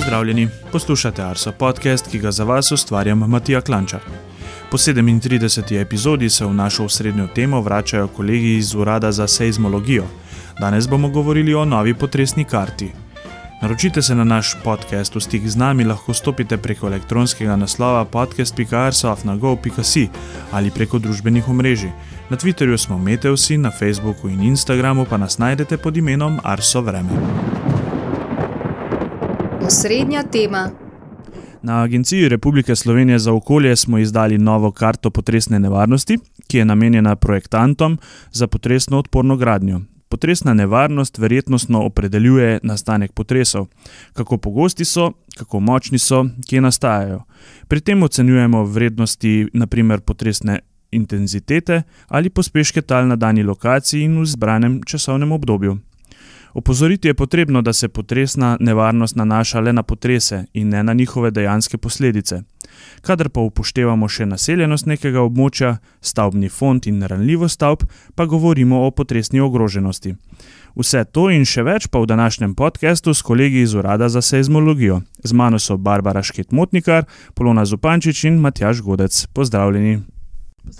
Pozdravljeni, poslušate Arso podcast, ki ga za vas ustvarjam Matija Klančar. Po 37. epizodi se v našo srednjo temo vračajo kolegi iz Urada za seizmologijo. Danes bomo govorili o novi potresni karti. Naročite se na naš podcast, v stik z nami lahko stopite preko elektronskega naslova podcast.arsoafnago.si ali preko družbenih omrežij. Na Twitterju smo Meteusi, na Facebooku in Instagramu pa nas najdete pod imenom Arso Vreme. Osrednja tema. Na Agenciji Republike Slovenije za okolje smo izdali novo karto potresne nevarnosti, ki je namenjena projektantom za potresno odporno gradnjo. Potresna nevarnost verjetnostno opredeljuje nastanek potresov, kako pogosti so, kako močni so, kje nastajajo. Pri tem ocenjujemo vrednosti, naprimer potresne intenzitete ali pospeške tal na dani lokaciji in v izbranem časovnem obdobju. Opozoriti je potrebno, da se potresna nevarnost nanaša le na potrese in ne na njihove dejanske posledice. Kadar pa upoštevamo še naseljenost nekega območja, stavbni fond in ranljivost stavb, pa govorimo o potresni ogroženosti. Vse to in še več pa v današnjem podkastu s kolegi iz Urada za seizmologijo. Z mano so Barbara Šketmotnikar, Polona Zupančič in Matjaš Godec. Pozdravljeni.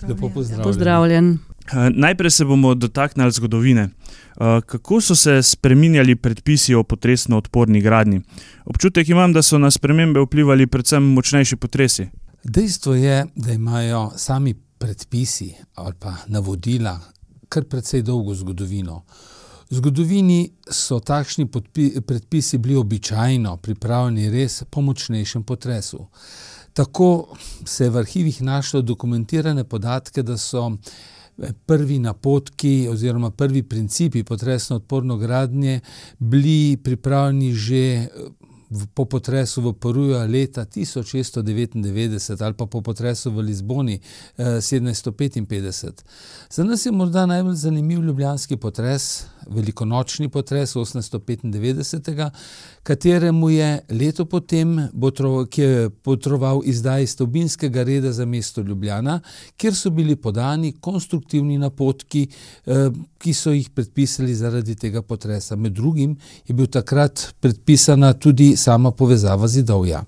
Lepo pozdravljen. Pozdravljen. Eh, Najprej se bomo dotaknili zgodovine. Eh, Kako so se spreminjali predpisi o potresno odporni gradni? Občutek imam, da so na spremembe vplivali predvsem močnejši potresi. Dejstvo je, da imajo sami predpisi ali pa navodila kar precej dolgo zgodovino. V zgodovini so takšni predpisi bili običajno pripravljeni res po močnejšem potresu. Tako se je v arhivih našlo dokumentirane podatke, da so prvi napotki oziroma prvi principi potresno odporno gradnje bili pripravljeni že v, po potresu v Peruju leta 1699 ali pa po potresu v Lizboni eh, 1755. Za nas je morda najbolj zanimiv ljubljanski potres, velikonočni potres 1895, kateremu je leto potem, botro, ki je potroval izdaji stavbinskega reda za mesto Ljubljana, kjer so bili podani konstruktivni napotki, eh, ki so jih predpisali zaradi tega potresa. Med drugim je bil takrat predpisana tudi sama povezava zidovja.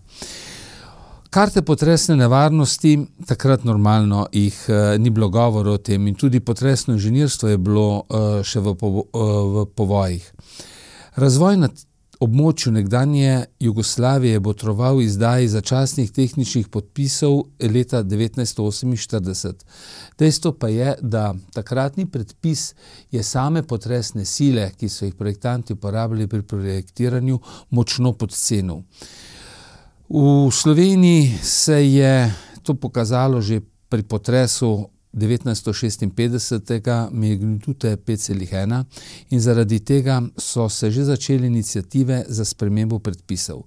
Karte potresne nevarnosti, takrat normalno jih eh, ni bilo govora o tem, in tudi potresno inženirstvo je bilo eh, še v, povo, eh, v povojih. Razvoj na območju nekdanje Jugoslavije je botroval izdaji začasnih tehničnih podpisov leta 1948. Dejstvo pa je, da takratni predpis je same potresne sile, ki so jih projektanti uporabljali pri projektiranju, močno podcenil. V Sloveniji se je to pokazalo že pri potresu 1956. magnitute 5,1 in zaradi tega so se že začele inicijative za spremembo predpisov.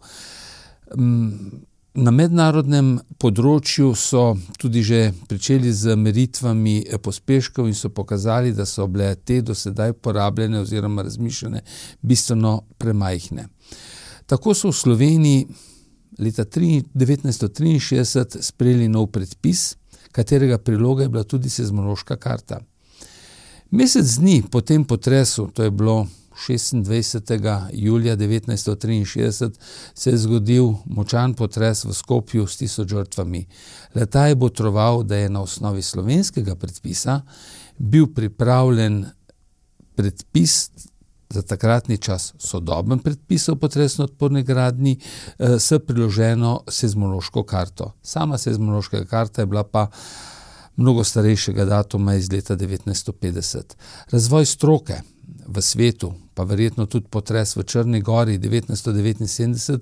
Na mednarodnem področju so tudi že pričeli z meritvami pospeškov in so pokazali, da so bile te do sedaj porabljene oziroma razmišljene bistveno premajhne. Tako so v Sloveniji leta 1963 sprejeli nov predpis, katerega priloga je bila tudi seizmološka karta. Mesec dni po tem potresu, to je bilo 26. julija 1963, se je zgodil močan potres v Skopju s tisoč žrtvami. Leta je botroval, da je na osnovi slovenskega predpisa bil pripravljen predpis za takratni čas sodoben predpis o potresno odporni gradni eh, s priloženo seizmološko karto. Sama seizmološka karta je bila pa mnogo starejšega datuma iz leta 1950. Razvoj stroke v svetu, pa verjetno tudi potres v Črni gori 1979,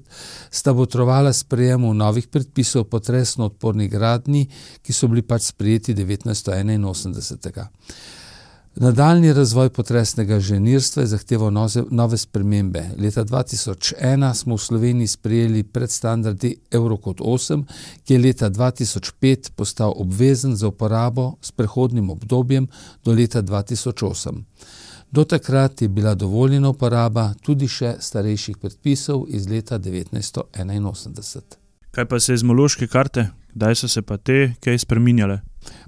sta botrovala sprejemu novih predpisov o potresno odporni gradni, ki so bili pač sprejeti 1981. Nadaljni razvoj potresnega inženirstva je zahteval nove spremembe. Leta 2001 smo v Sloveniji sprejeli predstandardi Eurocode 8, ki je leta 2005 postal obvezen za uporabo s prehodnim obdobjem do leta 2008. Do takrat je bila dovoljena uporaba tudi še starejših predpisov iz leta 1981. Kaj pa seizmološke karte, kdaj so se pa te kaj spremenjale?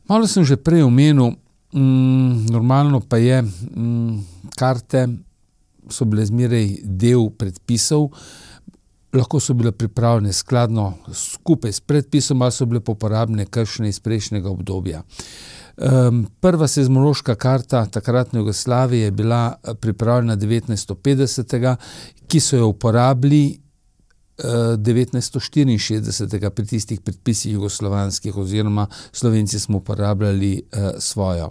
Malo sem že prej omenil. Mm, normalno pa je, mm, karte so bile zmeraj del predpisov. lahko so bile pripravljene skladno skupaj s predpisom, ali so bile uporabljene kakšne iz prejšnjega obdobja. prva seizmološka karta takratne Jugoslavije je bila pripravljena devetnajststo petdesetega, ki so jo uporabili, devetnajststo štiriinšestdesetega pri tistih predpisih jugoslovanskih oziroma Slovenci smo uporabljali, svojo.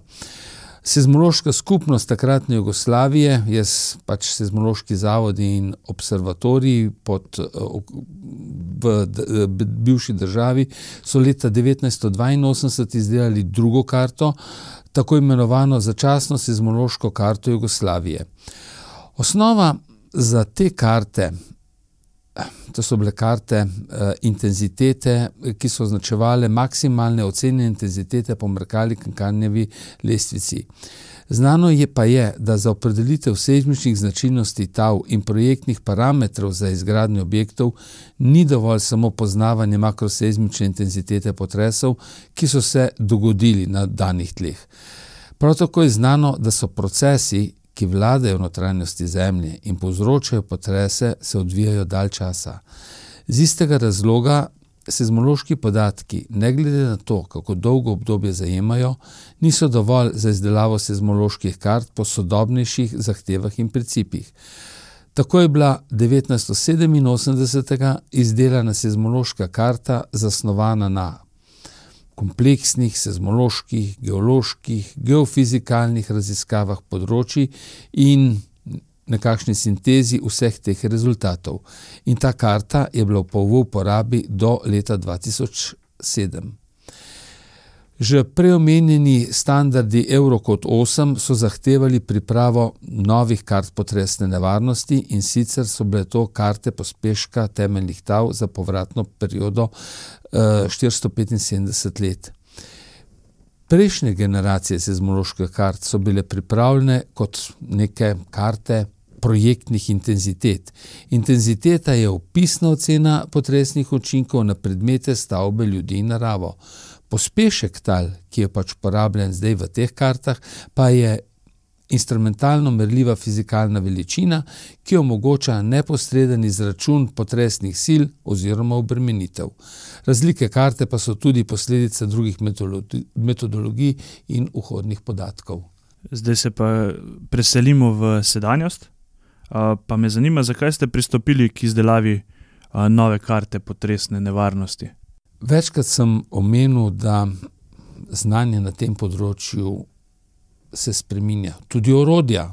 Seizmološka skupnost takratne Jugoslavije je pač Seizmološki zavodi in observatoriji pod, v bivši državi so leta devetnajststo dvainosemdeset izdelali drugo karto, tako imenovano začasno seizmološko karto Jugoslavije. Osnova za te karte, to so bile karte, intenzitete, ki so označevale maksimalne ocenjene intenzitete po Mercalli-Kinkahnjevi lestvici. Znano je pa je, da za opredelitev seizmičnih značilnosti tal in projektnih parametrov za izgradnjo objektov ni dovolj samo poznavanje makroseizmične intenzitete potresov, ki so se dogodili na danih tleh. Prav tako je znano, da so procesi, ki vladajo v notranjosti Zemlje in povzročajo potrese, se odvijajo dalj časa. Z istega razloga seizmološki podatki, ne glede na to, kako dolgo obdobje zajemajo, niso dovolj za izdelavo seizmoloških kart po sodobnejših zahtevah in principih. Tako je bila devetnajststo sedeminosemdesetega izdelana seizmološka karta, zasnovana na kompleksnih seizmoloških, geoloških, geofizikalnih raziskavah področij in nekakšni sintezi vseh teh rezultatov. In ta karta je bila v uporabi do leta dva tisoč sedem. Že prej omenjeni standardi Eurokod osem so zahtevali pripravo novih kart potresne nevarnosti, in sicer so bile to karte pospeška temeljnih tal za povratno periodo, štiristo petinsedemdeset let. Prejšnje generacije seizmoloških kart so bile pripravljene kot neke karte projektnih intenzitet. Intenziteta je opisna ocena potresnih učinkov na predmete, stavbe, ljudi in naravo. Pospešek tal, ki je pač uporabljen zdaj v teh kartah, pa je instrumentalno merljiva fizikalna veličina, ki omogoča neposreden izračun potresnih sil oziroma obremenitev. Razlike karte pa so tudi posledica drugih metodologij in vhodnih podatkov. Zdaj se pa preselimo v sedanjost. pa me zanima, zakaj ste pristopili k izdelavi, nove karte potresne nevarnosti? Večkrat sem omenil, da znanje na tem področju se spreminja, tudi orodja.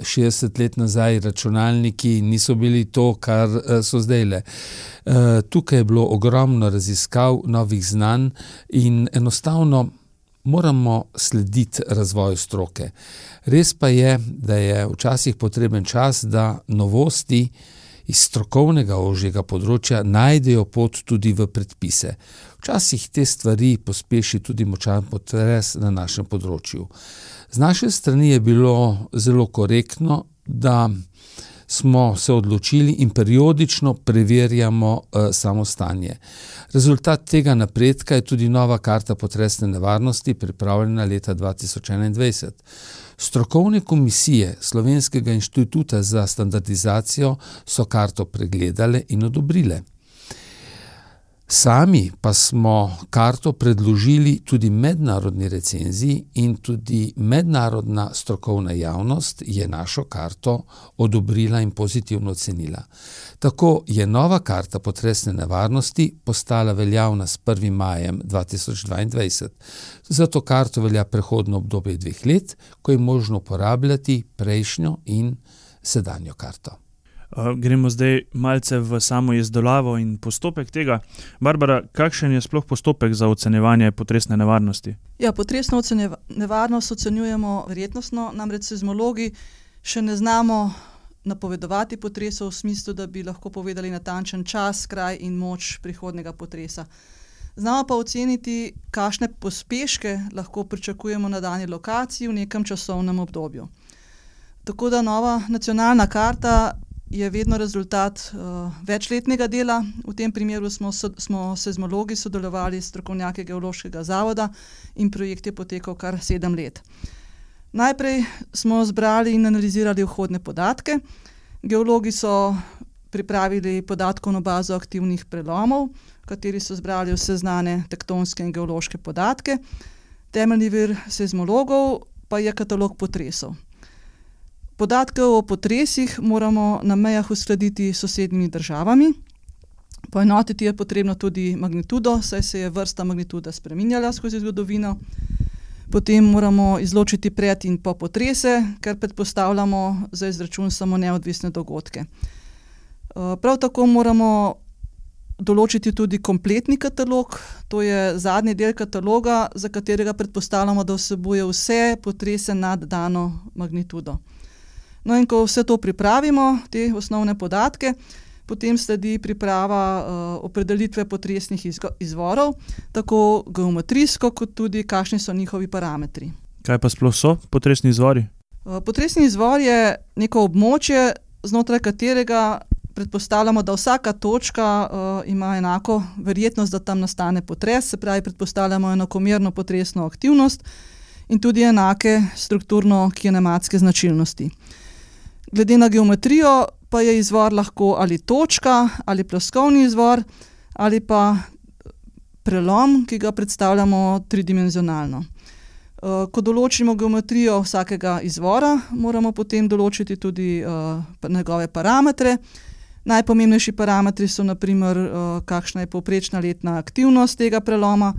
Šestdeset let nazaj računalniki niso bili to, kar, so zdajle. tukaj je bilo ogromno raziskav, novih znanj in enostavno moramo slediti razvoju stroke. Res pa je, da je včasih potreben čas, da novosti iz strokovnega ožjega področja najdejo pot tudi v predpise. Včasih te stvari pospeši tudi močan potres na našem področju. Z naše strani je bilo zelo korektno, da smo se odločili in periodično preverjamo, samo stanje. Rezultat tega napredka je tudi nova karta potresne nevarnosti, pripravljena leta dva tisoč enaindvajset. Strokovne komisije Slovenskega inštituta za standardizacijo so karto pregledale in odobrile. Sami pa smo karto predložili tudi mednarodni recenziji in tudi mednarodna strokovna javnost je našo karto odobrila in pozitivno ocenila. Tako je nova karta potresne nevarnosti postala veljavna s prvim majem dva tisoč dvaindvajset. Za to karto velja prehodno obdobje dveh let, ko je možno uporabljati prejšnjo in sedanjo karto. Gremo zdaj malce v samo izdelavo in postopek tega. Barbara, kakšen je sploh postopek za ocenjevanje potresne nevarnosti? Ja, potresno nevarnost ocenjujemo verjetnostno, namreč seizmologi še ne znamo napovedovati potresov, v smislu, da bi lahko povedali natančen čas, kraj in moč prihodnjega potresa. Znamo pa oceniti, kakšne pospeške lahko pričakujemo na dani lokaciji v nekem časovnem obdobju. Tako da nova nacionalna karta je vedno rezultat, večletnega dela, v tem primeru smo smo seizmologi sodelovali s strokovnjaki Geološkega zavoda in projekt je potekal kar sedem let. Najprej smo zbrali in analizirali vhodne podatke, geologi so pripravili podatkovno bazo aktivnih prelomov, v kateri so zbrali vse znane tektonske in geološke podatke. Temeljni vir seizmologov pa je katalog potresov. Podatke o potresih moramo na mejah uskladiti s sosednjimi državami. Poenotiti je potrebno tudi magnitudo, saj se je vrsta magnitude spreminjala skozi zgodovino. Potem moramo izločiti pred in po potrese, ker predpostavljamo za izračun samo neodvisne dogodke. prav tako moramo določiti tudi kompletni katalog, to je zadnji del kataloga, za katerega predpostavljamo, da vsebuje vse potrese nad dano magnitudo. No, in ko vse to pripravimo, te osnovne podatke, potem sledi priprava, opredelitve potresnih izvorov, tako geometrijsko kot tudi, kakšni so njihovi parametri. Kaj pa sploh so potresni izvori? potresni izvor je neko območje, znotraj katerega predpostavljamo, da vsaka točka, ima enako verjetnost, da tam nastane potres, se pravi, predpostavljamo enakomerno potresno aktivnost in tudi enake strukturno-kinematske značilnosti. Glede na geometrijo pa je izvor lahko ali točka ali ploskovni izvor ali pa prelom, ki ga predstavljamo tridimenzionalno. ko določimo geometrijo vsakega izvora, moramo potem določiti tudi, njegove parametre. Najpomembnejši parametri so na primer, kakšna je povprečna letna aktivnost tega preloma,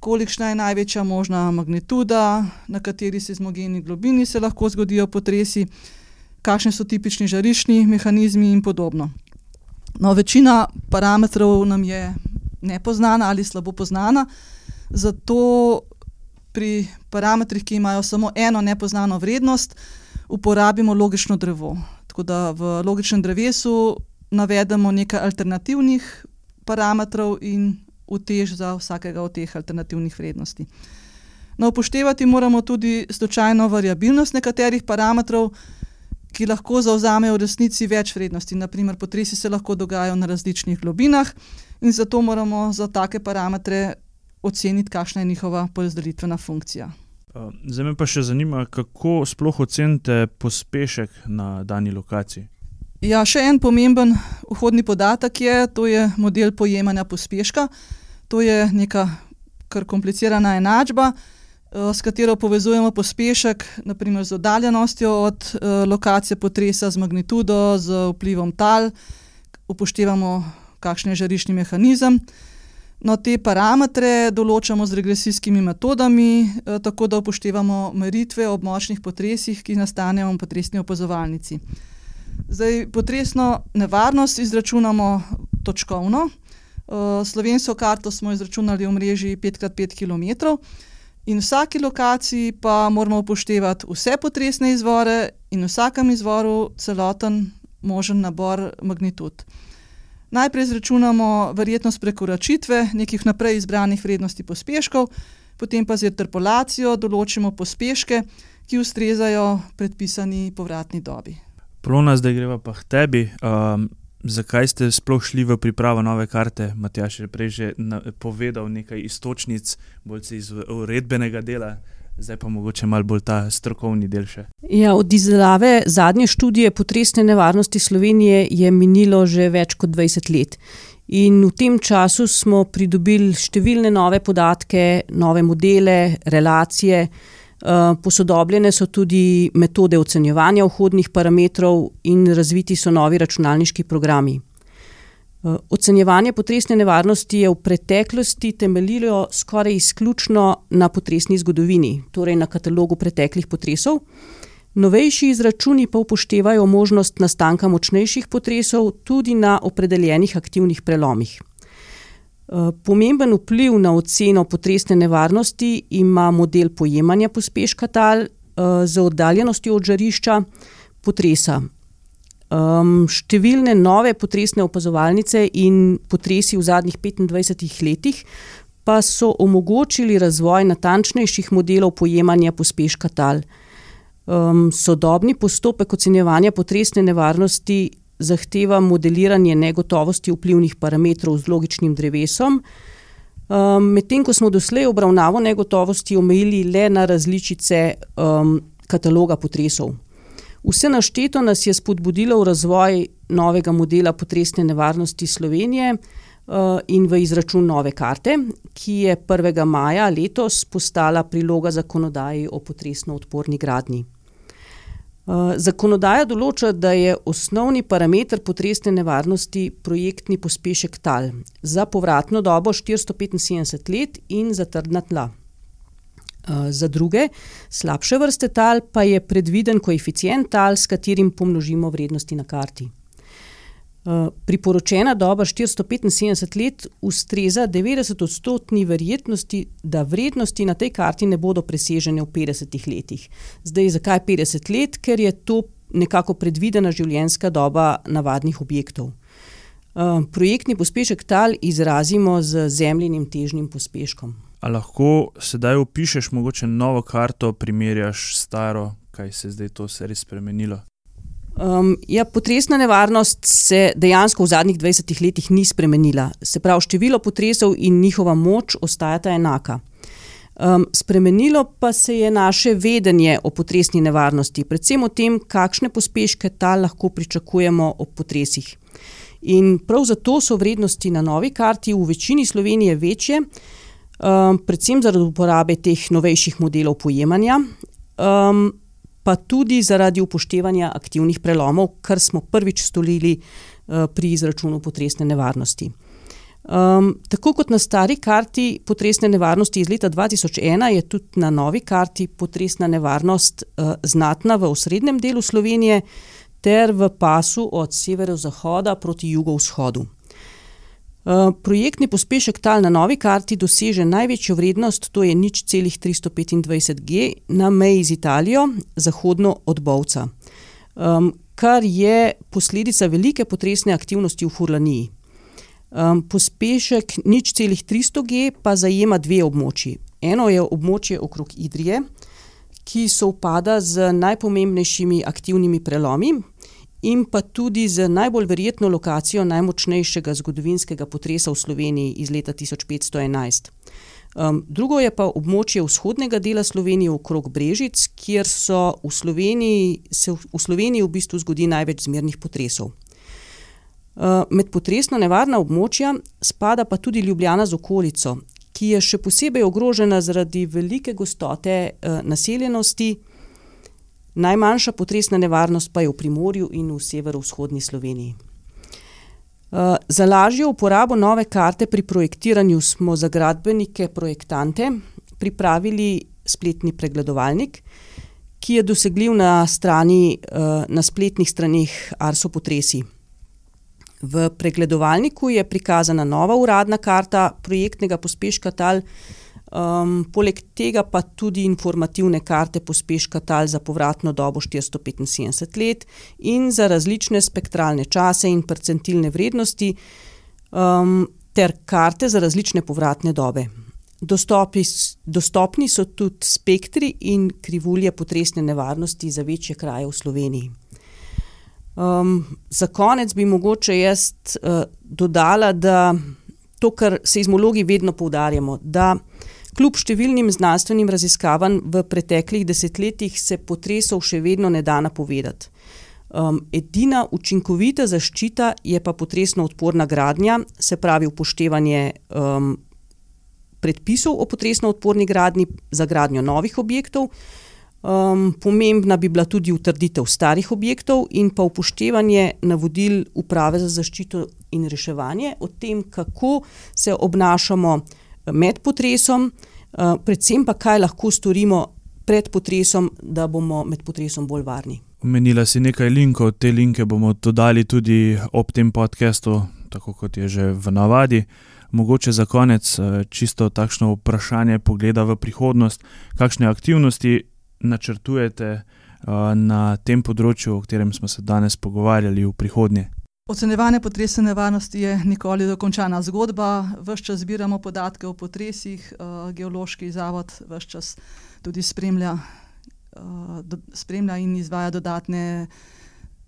kolikšna je največja možna magnituda, na kateri seizmogeni globini se lahko zgodijo potresi, kakšni so tipični žariščni mehanizmi in podobno. No, večina parametrov nam je nepoznana ali slabo poznana, zato pri parametrih, ki imajo samo eno nepoznano vrednost, uporabimo logično drevo. Tako da v logičnem drevesu navedemo nekaj alternativnih parametrov in utež za vsakega od teh alternativnih vrednosti. No, upoštevati moramo tudi slučajno variabilnost nekaterih parametrov, ki lahko zavzamejo v resnici več vrednosti, na primer potresi se lahko dogajajo na različnih globinah in zato moramo za take parametre oceniti, kakšna je njihova porazdelitvena funkcija. zdaj me pa še zanima, kako sploh ocenite pospešek na dani lokaciji? Ja, še en pomemben vhodni podatek je, to je model pojemanja pospeška. To je neka kar komplicirana enačba, s katero povezujemo pospešek na primer z oddaljenostjo od, lokacije potresa, z magnitudo, z vplivom tal, upoštevamo, kakšen je žariščni mehanizem. No, te parametre določamo z regresijskimi metodami, tako da upoštevamo meritve ob močnih potresih, ki nastanejo v potresni opazovalnici. Zdaj, potresno nevarnost izračunamo točkovno. slovensko karto smo izračunali v omrežju pet krat in vsaki lokaciji pa moramo upoštevati vse potresne izvore in v vsakem izvoru celoten možen nabor magnitud. Najprej izračunamo verjetnost prekoračitve nekih vnaprej izbranih vrednosti pospeškov, potem pa z interpolacijo določimo pospeške, ki ustrezajo predpisani povratni dobi. Polona, zdaj greva pa k tebi, zakaj ste sploh šli v pripravo nove karte? Matjaž je prej že povedal nekaj iztočnic, bolj iz uredbenega dela, zdaj pa mogoče malo bolj ta strokovni del še. Ja, od izdelave zadnje študije potresne nevarnosti Slovenije je minilo že več kot dvajset let. In v tem času smo pridobili številne nove podatke, nove modele, relacije, posodobljene so tudi metode ocenjevanja vhodnih parametrov in razviti so novi računalniški programi. ocenjevanje potresne nevarnosti je v preteklosti temeljilo skoraj izključno na potresni zgodovini, torej na katalogu preteklih potresov. Novejši izračuni pa upoštevajo možnost nastanka močnejših potresov tudi na opredeljenih aktivnih prelomih. Pomemben vpliv na oceno potresne nevarnosti ima model pojemanja pospeška tal, z oddaljenostjo od žarišča potresa. številne nove potresne opazovalnice in potresi v zadnjih petindvajsetih letih pa so omogočili razvoj natančnejših modelov pojemanja pospeška tal. sodobni postopek ocenjevanja potresne nevarnosti zahteva modeliranje negotovosti vplivnih parametrov z logičnim drevesom, medtem ko smo doslej obravnavo negotovosti omejili le na različice, kataloga potresov. Vse našteto nas je spodbudilo v razvoj novega modela potresne nevarnosti Slovenije in v izračun nove karte, ki je 1. maja letos postala priloga zakonodaji o potresno odporni gradnji. Zakonodaja določa, da je osnovni parameter potresne nevarnosti projektni pospešek tal za povratno dobo štiristo petinsedemdeset let in za trdna tla. Za druge, slabše vrste tal, pa je predviden koeficient tal, s katerim pomnožimo vrednosti na karti. Priporočena doba štiristo petinsedemdeset let ustreza devetdesetodstotni verjetnosti, da vrednosti na tej karti ne bodo presežene v petdesetih letih. Zdaj, zakaj petdeset let? Ker je to nekako predvidena življenjska doba navadnih objektov. Projektni pospešek tal izrazimo z Zemljinim težnim pospeškom. A lahko sedaj opišeš mogoče novo karto, primerjaš staro, kaj se je zdaj to se res spremenilo? Ja, potresna nevarnost se dejansko v zadnjih dvajsetih letih ni spremenila. Se pravi, število potresov in njihova moč ostajata enaka. spremenilo pa se je naše vedenje o potresni nevarnosti, predvsem o tem, kakšne pospeške tal lahko pričakujemo ob potresih. In prav zato so vrednosti na novi karti v večini Slovenije večje, predvsem zaradi uporabe teh novejših modelov pojemanja, pa tudi zaradi upoštevanja aktivnih prelomov, kar smo prvič storili, pri izračunu potresne nevarnosti. tako kot na stari karti potresne nevarnosti iz leta dva tisoč ena je tudi na novi karti potresna nevarnost, znatna v osrednjem delu Slovenije ter v pasu od severozahoda proti jugovzhodu. Projektni pospešek tal na novi karti doseže največjo vrednost, to je nič celih tristo petindvajset G na meji z Italijo, zahodno od Bovca. kar je posledica velike potresne aktivnosti v Furlaniji. pospešek nič celih tristo G pa zajema dve območji. Eno je območje okrog Idrije, ki sovpada z najpomembnejšimi aktivnimi prelomi in pa tudi z najbolj verjetno lokacijo najmočnejšega zgodovinskega potresa v Sloveniji iz leta tisoč petsto enajst. drugo je pa območje vzhodnega dela Slovenije okrog Brežic, kjer so v Sloveniji, se v Sloveniji v bistvu zgodi največ zmernih potresov. med potresno nevarna območja spada pa tudi Ljubljana z okolico, ki je še posebej ogrožena zaradi velike gostote, naseljenosti, najmanjša potresna nevarnost pa je v Primorju in v severovzhodni Sloveniji. za lažjo uporabo nove karte pri projektiranju smo za gradbenike projektante pripravili spletni pregledovalnik, ki je dosegljiv na strani, na spletnih straneh Arso potresi. V pregledovalniku je prikazana nova uradna karta projektnega pospeška tal, poleg tega pa tudi informativne karte pospeška tal za povratno dobo štiristo petinsedemdeset let in za različne spektralne čase in percentilne vrednosti, ter karte za različne povratne dobe. Dostopi dostopni so tudi spektri in krivulje potresne nevarnosti za večje kraje v Sloveniji. za konec bi mogoče jaz, dodala, da to, kar seizmologi vedno poudarjamo, da kljub številnim znanstvenim raziskavam v preteklih desetletjih se potresov še vedno ne da napovedati. edina učinkovita zaščita je pa potresno odporna gradnja, se pravi upoštevanje, predpisov o potresno odporni gradnji za gradnjo novih objektov, pomembna bi bila tudi utrditev starih objektov in pa upoštevanje navodil Uprave za zaščito in reševanje o tem, kako se obnašamo med potresom, predvsem pa, kaj lahko storimo pred potresom, da bomo med potresom bolj varni. Omenila si nekaj linkov, te linke bomo dodali tudi ob tem podcastu, tako kot je že v navadi. Mogoče za konec, čisto takšno vprašanje pogleda v prihodnost. Kakšne aktivnosti načrtujete, na tem področju, o katerem smo se danes pogovarjali, v prihodnje? Ocenjevanje potresne nevarnosti je nikoli dokončana zgodba, ves čas zbiramo podatke o potresih, Geološki zavod ves čas tudi spremlja, spremlja in izvaja dodatne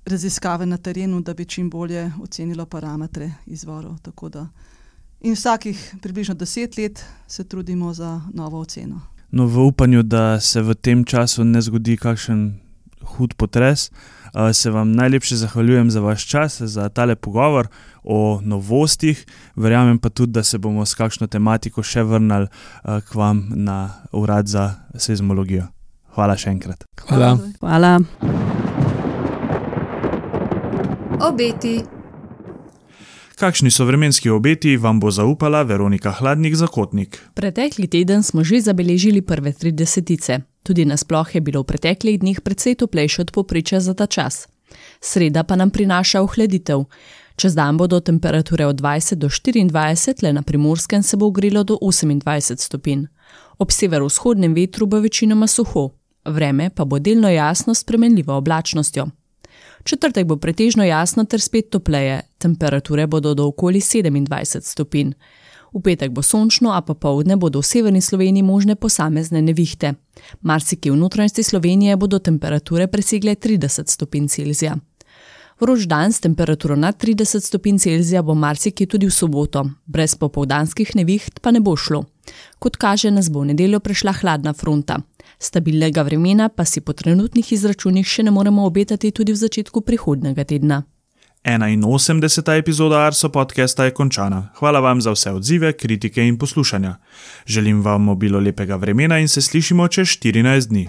raziskave na terenu, da bi čim bolje ocenilo parametre izvorov, tako da in vsakih približno deset let se trudimo za novo oceno. No, v upanju, da se v tem času ne zgodi kakšen hud potres. Uh, se vam najlepše zahvaljujem za vaš čas, za tale pogovor o novostih. Verjamem pa tudi, da se bomo s kakšno tematiko še vrnili uh, k vam na urad za seizmologijo. Hvala še enkrat. Hvala. Hvala. Obeti. Kakšni so vremenski obeti, vam bo zaupala Veronika Hladnik Zakotnik. Pretekli teden smo že zabeležili prve tri desetice. Tudi nasploh je bilo v preteklih dneh precej toplejše od poprečja za ta čas. Sreda pa nam prinaša ohladitev. Čez dan bodo temperature od 20 do 24, le na primorskem se bo ogrelo do 28 stopinj. Ob severovzhodnem vetru bo večinoma suho, vreme pa bo delno jasno s spremenljivo oblačnostjo. Četrtek bo pretežno jasno ter spet topleje, temperature bodo do okoli 27 stopinj. V petek bo sončno, a popovdne bodo v severni Sloveniji možne posamezne nevihte. Marsikje v notranjosti Slovenije bodo temperature presegle 30 stopinj Celzija. Vroč dan s temperaturo nad 30 stopinj Celzija bo marsikje tudi v soboto, brez popovdanskih neviht pa ne bo šlo. Kot kaže, nas bo v nedeljo prešla hladna fronta. Stabilnega vremena pa si po trenutnih izračunih še ne moremo obetati tudi v začetku prihodnega tedna. 81. epizoda Arso podcasta je končana. Hvala vam za vse odzive, kritike in poslušanja. Želim vam obilo lepega vremena in se slišimo čez 14 dni.